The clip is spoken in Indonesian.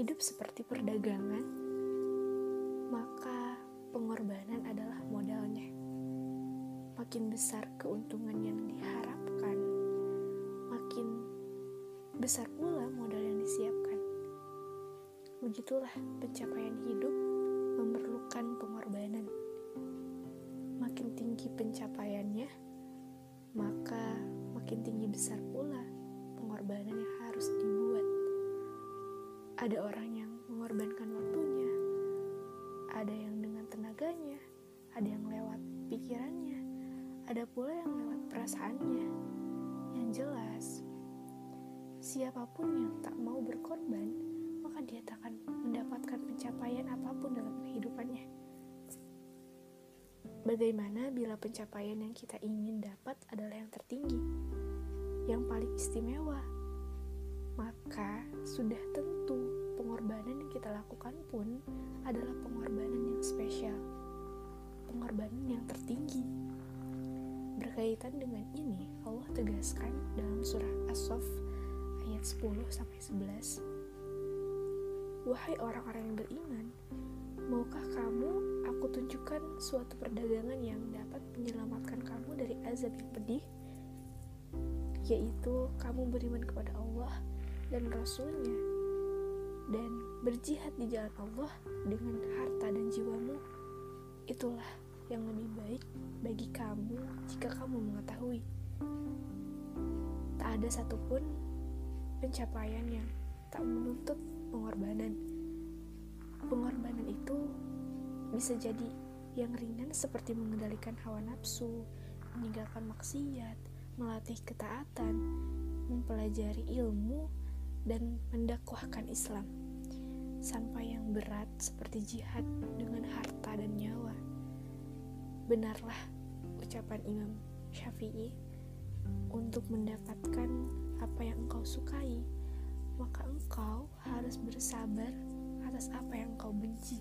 hidup seperti perdagangan, maka pengorbanan adalah modalnya. Makin besar keuntungan yang diharapkan, makin besar pula modal yang disiapkan. Begitulah pencapaian hidup memerlukan pengorbanan. Makin tinggi pencapaiannya, maka makin tinggi besar pula Ada orang yang mengorbankan waktunya, ada yang dengan tenaganya, ada yang lewat pikirannya, ada pula yang lewat perasaannya. Yang jelas, siapa pun yang tak mau berkorban, maka dia tak akan mendapatkan pencapaian apa pun dalam kehidupannya. Bagaimana bila pencapaian yang kita ingin dapat adalah yang tertinggi, yang paling istimewa? Maka sudah tentu lakukan pun adalah pengorbanan yang spesial, pengorbanan yang tertinggi. Berkaitan dengan ini, Allah tegaskan dalam surah As-Saff ayat 10 sampai 11. Wahai orang-orang yang beriman, maukah kamu aku tunjukkan suatu perdagangan yang dapat menyelamatkan kamu dari azab yang pedih? Yaitu kamu beriman kepada Allah dan Rasulnya dan berjihad di jalan Allah dengan harta dan jiwamu. Itulah yang lebih baik bagi kamu jika kamu mengetahui. Tak ada satupun pencapaian yang tak menuntut pengorbanan. Pengorbanan itu bisa jadi yang ringan seperti mengendalikan hawa nafsu, meninggalkan maksiat, melatih ketaatan, mempelajari ilmu, dan mendakwahkan Islam. Sampai yang berat seperti jihad dengan harta dan nyawa. Benarlah ucapan Imam Syafi'i untuk mendapatkan apa yang engkau sukai, maka engkau harus bersabar atas apa yang engkau benci.